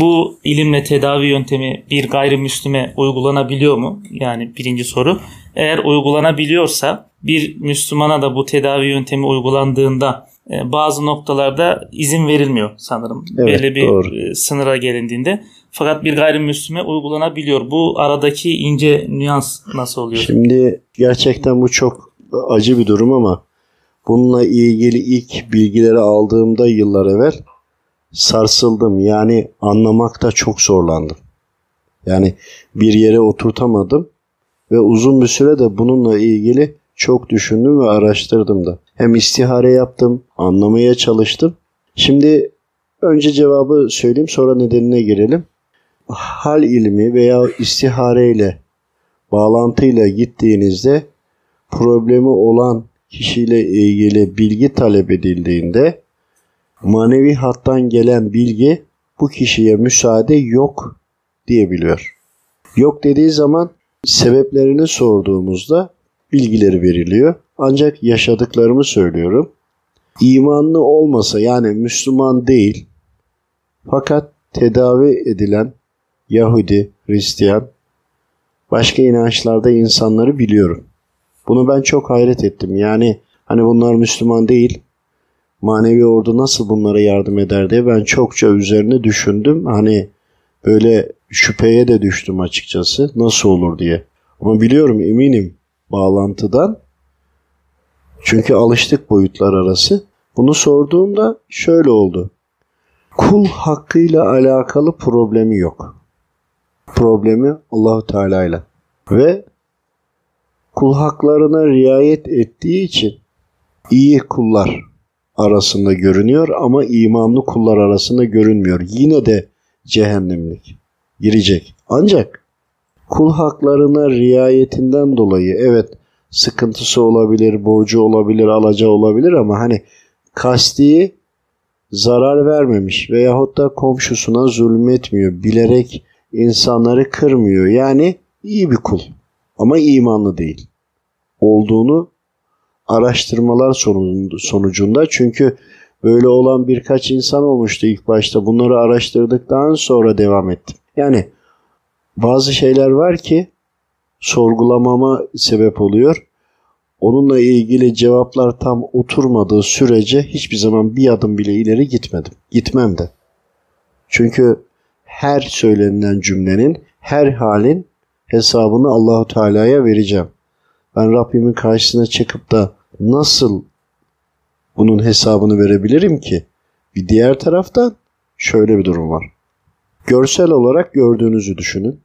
bu ilimle tedavi yöntemi bir gayrimüslime uygulanabiliyor mu? Yani birinci soru. Eğer uygulanabiliyorsa bir Müslümana da bu tedavi yöntemi uygulandığında e, bazı noktalarda izin verilmiyor sanırım. Evet, Belli bir doğru. e, sınıra gelindiğinde. Fakat bir gayrimüslime uygulanabiliyor. Bu aradaki ince nüans nasıl oluyor? Şimdi gerçekten bu çok acı bir durum ama bununla ilgili ilk bilgileri aldığımda yıllar evvel sarsıldım. Yani anlamakta çok zorlandım. Yani bir yere oturtamadım ve uzun bir süre de bununla ilgili çok düşündüm ve araştırdım da. Hem istihare yaptım, anlamaya çalıştım. Şimdi önce cevabı söyleyeyim sonra nedenine girelim. Hal ilmi veya istihare ile bağlantıyla gittiğinizde problemi olan kişiyle ilgili bilgi talep edildiğinde manevi hattan gelen bilgi bu kişiye müsaade yok diyebiliyor. Yok dediği zaman sebeplerini sorduğumuzda bilgileri veriliyor. Ancak yaşadıklarımı söylüyorum. İmanlı olmasa yani Müslüman değil fakat tedavi edilen Yahudi, Hristiyan, başka inançlarda insanları biliyorum. Bunu ben çok hayret ettim. Yani hani bunlar Müslüman değil. Manevi ordu nasıl bunlara yardım eder diye ben çokça üzerine düşündüm. Hani böyle şüpheye de düştüm açıkçası. Nasıl olur diye. Ama biliyorum eminim bağlantıdan. Çünkü alıştık boyutlar arası. Bunu sorduğumda şöyle oldu. Kul hakkıyla alakalı problemi yok. Problemi Allahu Teala ile. Ve kul haklarına riayet ettiği için iyi kullar arasında görünüyor ama imanlı kullar arasında görünmüyor. Yine de cehennemlik girecek. Ancak kul haklarına riayetinden dolayı evet sıkıntısı olabilir, borcu olabilir, alacağı olabilir ama hani kasti zarar vermemiş veyahut da komşusuna zulmetmiyor. Bilerek insanları kırmıyor. Yani iyi bir kul ama imanlı değil. Olduğunu araştırmalar sonucunda çünkü böyle olan birkaç insan olmuştu ilk başta. Bunları araştırdıktan sonra devam ettim. Yani bazı şeyler var ki sorgulamama sebep oluyor. Onunla ilgili cevaplar tam oturmadığı sürece hiçbir zaman bir adım bile ileri gitmedim. Gitmem de. Çünkü her söylenilen cümlenin, her halin hesabını Allahu Teala'ya vereceğim. Ben Rabbimin karşısına çıkıp da nasıl bunun hesabını verebilirim ki? Bir diğer taraftan şöyle bir durum var. Görsel olarak gördüğünüzü düşünün.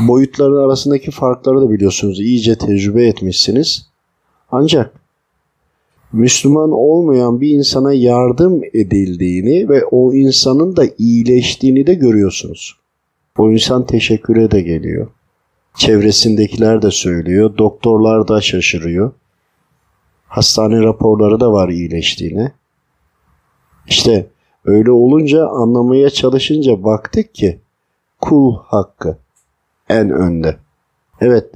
Boyutların arasındaki farkları da biliyorsunuz. iyice tecrübe etmişsiniz. Ancak Müslüman olmayan bir insana yardım edildiğini ve o insanın da iyileştiğini de görüyorsunuz. O insan teşekküre de geliyor. Çevresindekiler de söylüyor. Doktorlar da şaşırıyor. Hastane raporları da var iyileştiğine. İşte öyle olunca anlamaya çalışınca baktık ki kul hakkı en önde. Evet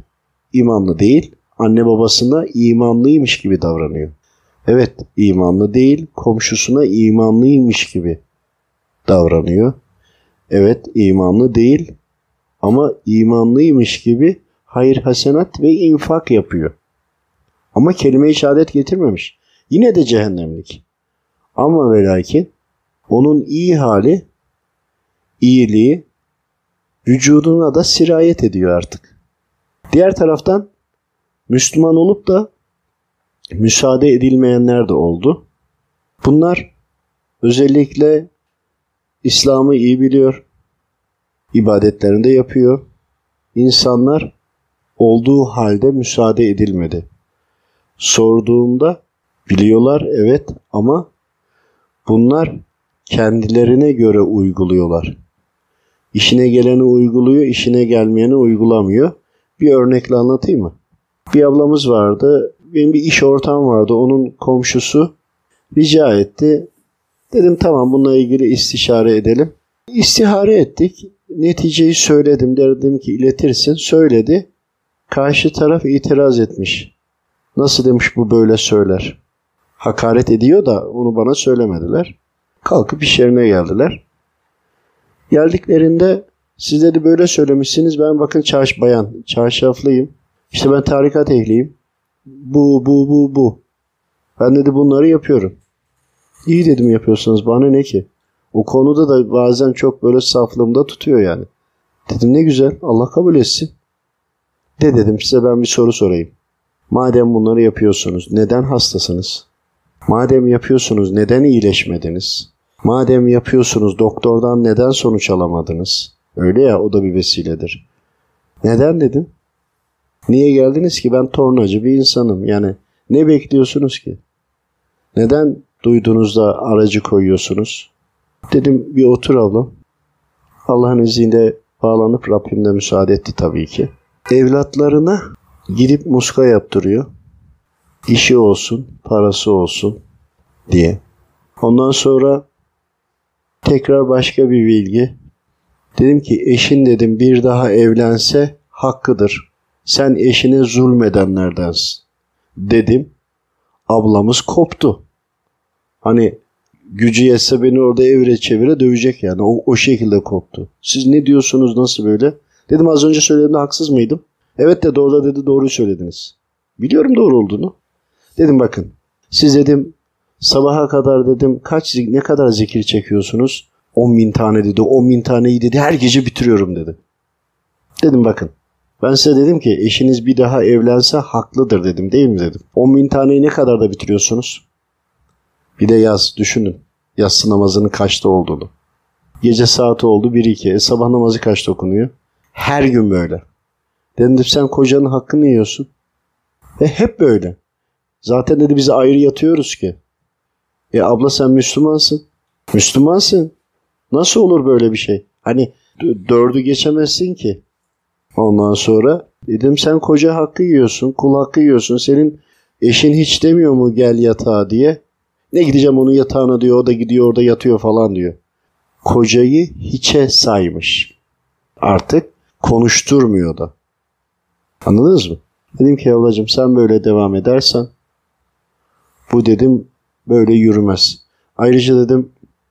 imanlı değil anne babasına imanlıymış gibi davranıyor. Evet imanlı değil komşusuna imanlıymış gibi davranıyor. Evet imanlı değil ama imanlıymış gibi hayır hasenat ve infak yapıyor. Ama kelime-i şehadet getirmemiş. Yine de cehennemlik. Ama ve lakin onun iyi hali, iyiliği vücuduna da sirayet ediyor artık. Diğer taraftan Müslüman olup da müsaade edilmeyenler de oldu. Bunlar özellikle İslam'ı iyi biliyor, ibadetlerini de yapıyor. İnsanlar olduğu halde müsaade edilmedi. Sorduğumda biliyorlar evet ama bunlar kendilerine göre uyguluyorlar. İşine geleni uyguluyor, işine gelmeyeni uygulamıyor. Bir örnekle anlatayım mı? Bir ablamız vardı. Benim bir iş ortağım vardı. Onun komşusu rica etti. Dedim tamam bununla ilgili istişare edelim. İstihare ettik. Neticeyi söyledim. Dedim ki iletirsin. Söyledi. Karşı taraf itiraz etmiş. Nasıl demiş bu böyle söyler. Hakaret ediyor da onu bana söylemediler. Kalkıp iş yerine geldiler. Geldiklerinde siz dedi böyle söylemişsiniz. Ben bakın çarş bayan, çarşaflıyım. İşte ben tarikat ehliyim. Bu, bu, bu, bu. Ben dedi bunları yapıyorum. İyi dedim yapıyorsunuz. Bana ne ki? O konuda da bazen çok böyle saflığımda tutuyor yani. Dedim ne güzel. Allah kabul etsin. De dedim size ben bir soru sorayım. Madem bunları yapıyorsunuz neden hastasınız? Madem yapıyorsunuz neden iyileşmediniz? Madem yapıyorsunuz doktordan neden sonuç alamadınız? Öyle ya o da bir vesiledir. Neden dedim. Niye geldiniz ki ben tornacı bir insanım yani ne bekliyorsunuz ki? Neden duyduğunuzda aracı koyuyorsunuz? Dedim bir otur ablam. Allah'ın izniyle bağlanıp Rabbim de müsaade etti tabii ki. Evlatlarına gidip muska yaptırıyor. İşi olsun, parası olsun diye. Ondan sonra tekrar başka bir bilgi. Dedim ki eşin dedim bir daha evlense hakkıdır. Sen eşine zulmedenlerdensin. Dedim. Ablamız koptu. Hani gücü yetse beni orada evre çevire dövecek yani. O, o şekilde koptu. Siz ne diyorsunuz nasıl böyle? Dedim az önce söylediğimde haksız mıydım? Evet de doğru dedi doğruyu söylediniz. Biliyorum doğru olduğunu. Dedim bakın siz dedim sabaha kadar dedim kaç ne kadar zikir çekiyorsunuz? 10 bin tane dedi 10 bin taneyi dedi her gece bitiriyorum dedi. Dedim bakın ben size dedim ki eşiniz bir daha evlense haklıdır dedim değil mi dedim. 10 bin taneyi ne kadar da bitiriyorsunuz? Bir de yaz düşünün. Yatsı namazının kaçta olduğunu. Gece saati oldu 1-2. E, sabah namazı kaçta okunuyor? Her gün böyle. Dedim sen kocanın hakkını yiyorsun. Ve hep böyle. Zaten dedi biz ayrı yatıyoruz ki. E abla sen Müslümansın. Müslümansın. Nasıl olur böyle bir şey? Hani dördü geçemezsin ki. Ondan sonra dedim sen koca hakkı yiyorsun, kul hakkı yiyorsun. Senin eşin hiç demiyor mu gel yatağa diye. Ne gideceğim onun yatağına diyor. O da gidiyor orada yatıyor falan diyor. Kocayı hiçe saymış. Artık konuşturmuyor da. Anladınız mı? Dedim ki ablacığım sen böyle devam edersen bu dedim böyle yürümez. Ayrıca dedim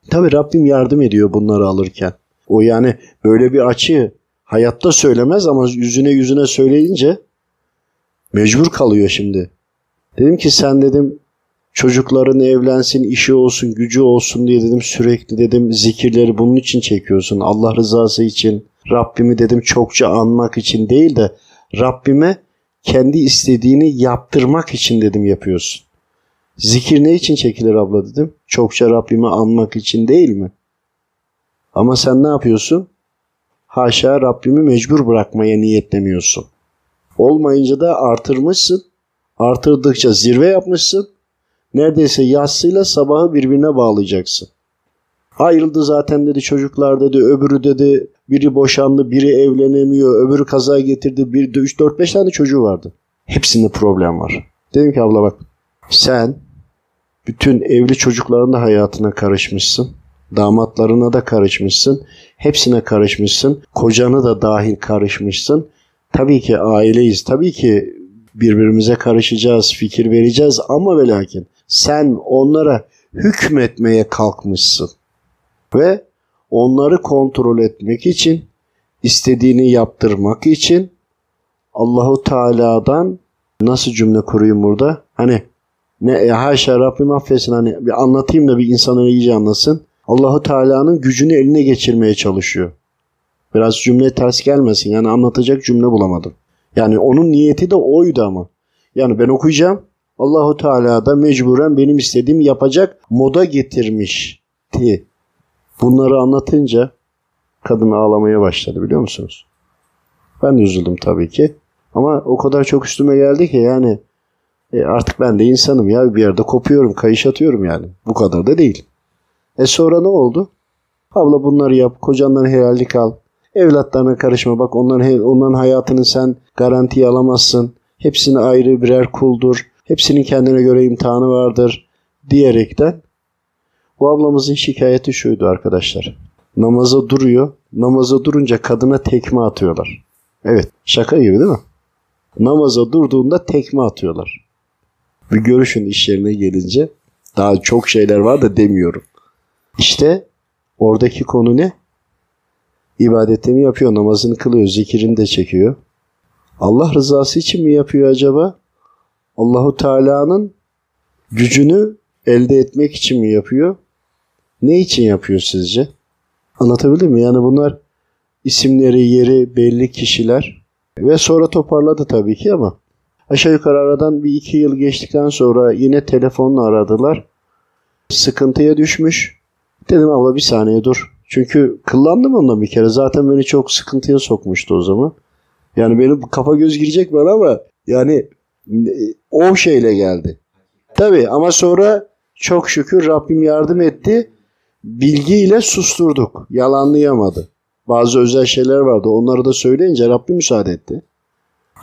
tabi Rabbim yardım ediyor bunları alırken. O yani böyle bir açı hayatta söylemez ama yüzüne yüzüne söyleyince mecbur kalıyor şimdi. Dedim ki sen dedim çocukların evlensin, işi olsun, gücü olsun diye dedim sürekli dedim zikirleri bunun için çekiyorsun. Allah rızası için, Rabbimi dedim çokça anmak için değil de Rabbime kendi istediğini yaptırmak için dedim yapıyorsun. Zikir ne için çekilir abla dedim. Çokça Rabbimi anmak için değil mi? Ama sen ne yapıyorsun? Haşa Rabbimi mecbur bırakmaya niyetlemiyorsun. Olmayınca da artırmışsın. Artırdıkça zirve yapmışsın. Neredeyse yatsıyla sabahı birbirine bağlayacaksın. Ayrıldı zaten dedi çocuklar dedi. Öbürü dedi biri boşandı, biri evlenemiyor, öbürü kaza getirdi. Bir de 3 4 5 tane çocuğu vardı. Hepsinde problem var. Dedim ki abla bak sen bütün evli çocukların da hayatına karışmışsın. Damatlarına da karışmışsın. Hepsine karışmışsın. Kocanı da dahil karışmışsın. Tabii ki aileyiz. Tabii ki birbirimize karışacağız, fikir vereceğiz ama ve sen onlara hükmetmeye kalkmışsın. Ve onları kontrol etmek için, istediğini yaptırmak için Allahu Teala'dan nasıl cümle kurayım burada? Hani ne e, haşa Rabbim affetsin hani bir anlatayım da bir insanın iyice anlasın. Allahu Teala'nın gücünü eline geçirmeye çalışıyor. Biraz cümle ters gelmesin. Yani anlatacak cümle bulamadım. Yani onun niyeti de oydu ama. Yani ben okuyacağım. Allahu Teala da mecburen benim istediğimi yapacak moda getirmişti. Bunları anlatınca kadın ağlamaya başladı biliyor musunuz? Ben de üzüldüm tabii ki. Ama o kadar çok üstüme geldi ki yani e artık ben de insanım ya bir yerde kopuyorum, kayış atıyorum yani. Bu kadar da değil. E sonra ne oldu? Abla bunları yap, kocandan helallik al. Evlatlarına karışma bak onların, onların hayatını sen garantiye alamazsın. Hepsini ayrı birer kuldur. Hepsinin kendine göre imtihanı vardır diyerekten bu ablamızın şikayeti şuydu arkadaşlar. Namaza duruyor. Namaza durunca kadına tekme atıyorlar. Evet şaka gibi değil mi? Namaza durduğunda tekme atıyorlar. Bir görüşün iş yerine gelince daha çok şeyler var da demiyorum. İşte oradaki konu ne? ibadetini yapıyor, namazını kılıyor, zikirini de çekiyor. Allah rızası için mi yapıyor acaba? Allahu Teala'nın gücünü elde etmek için mi yapıyor? Ne için yapıyor sizce? Anlatabildim mi? Yani bunlar isimleri, yeri belli kişiler ve sonra toparladı tabii ki ama aşağı yukarı aradan bir iki yıl geçtikten sonra yine telefonla aradılar. Sıkıntıya düşmüş. Dedim abla bir saniye dur. Çünkü kıllandım onunla bir kere. Zaten beni çok sıkıntıya sokmuştu o zaman. Yani benim kafa göz girecek bana ama yani e, o şeyle geldi. Tabii ama sonra çok şükür Rabbim yardım etti. Bilgiyle susturduk. Yalanlayamadı. Bazı özel şeyler vardı. Onları da söyleyince Rabbim müsaade etti.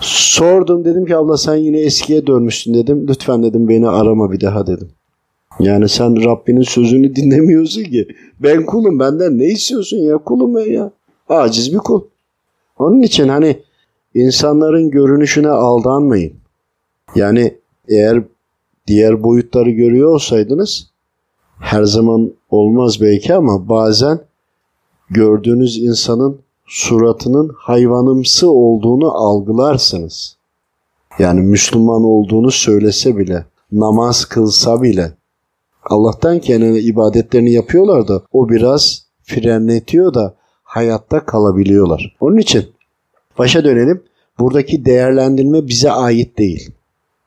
Sordum dedim ki abla sen yine eskiye dönmüşsün dedim. Lütfen dedim beni arama bir daha dedim. Yani sen Rabbinin sözünü dinlemiyorsun ki. Ben kulum benden ne istiyorsun ya kulum ben ya. Aciz bir kul. Onun için hani insanların görünüşüne aldanmayın. Yani eğer diğer boyutları görüyor olsaydınız her zaman olmaz belki ama bazen gördüğünüz insanın suratının hayvanımsı olduğunu algılarsınız. Yani Müslüman olduğunu söylese bile, namaz kılsa bile. Allah'tan kendine ibadetlerini yapıyorlar da o biraz frenletiyor da hayatta kalabiliyorlar. Onun için başa dönelim. Buradaki değerlendirme bize ait değil.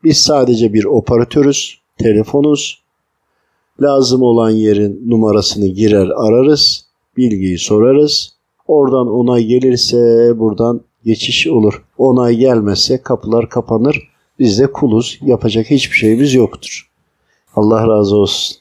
Biz sadece bir operatörüz, telefonuz. Lazım olan yerin numarasını girer ararız, bilgiyi sorarız. Oradan onay gelirse buradan geçiş olur. Onay gelmezse kapılar kapanır. Biz de kuluz. Yapacak hiçbir şeyimiz yoktur. Allah razı olsun.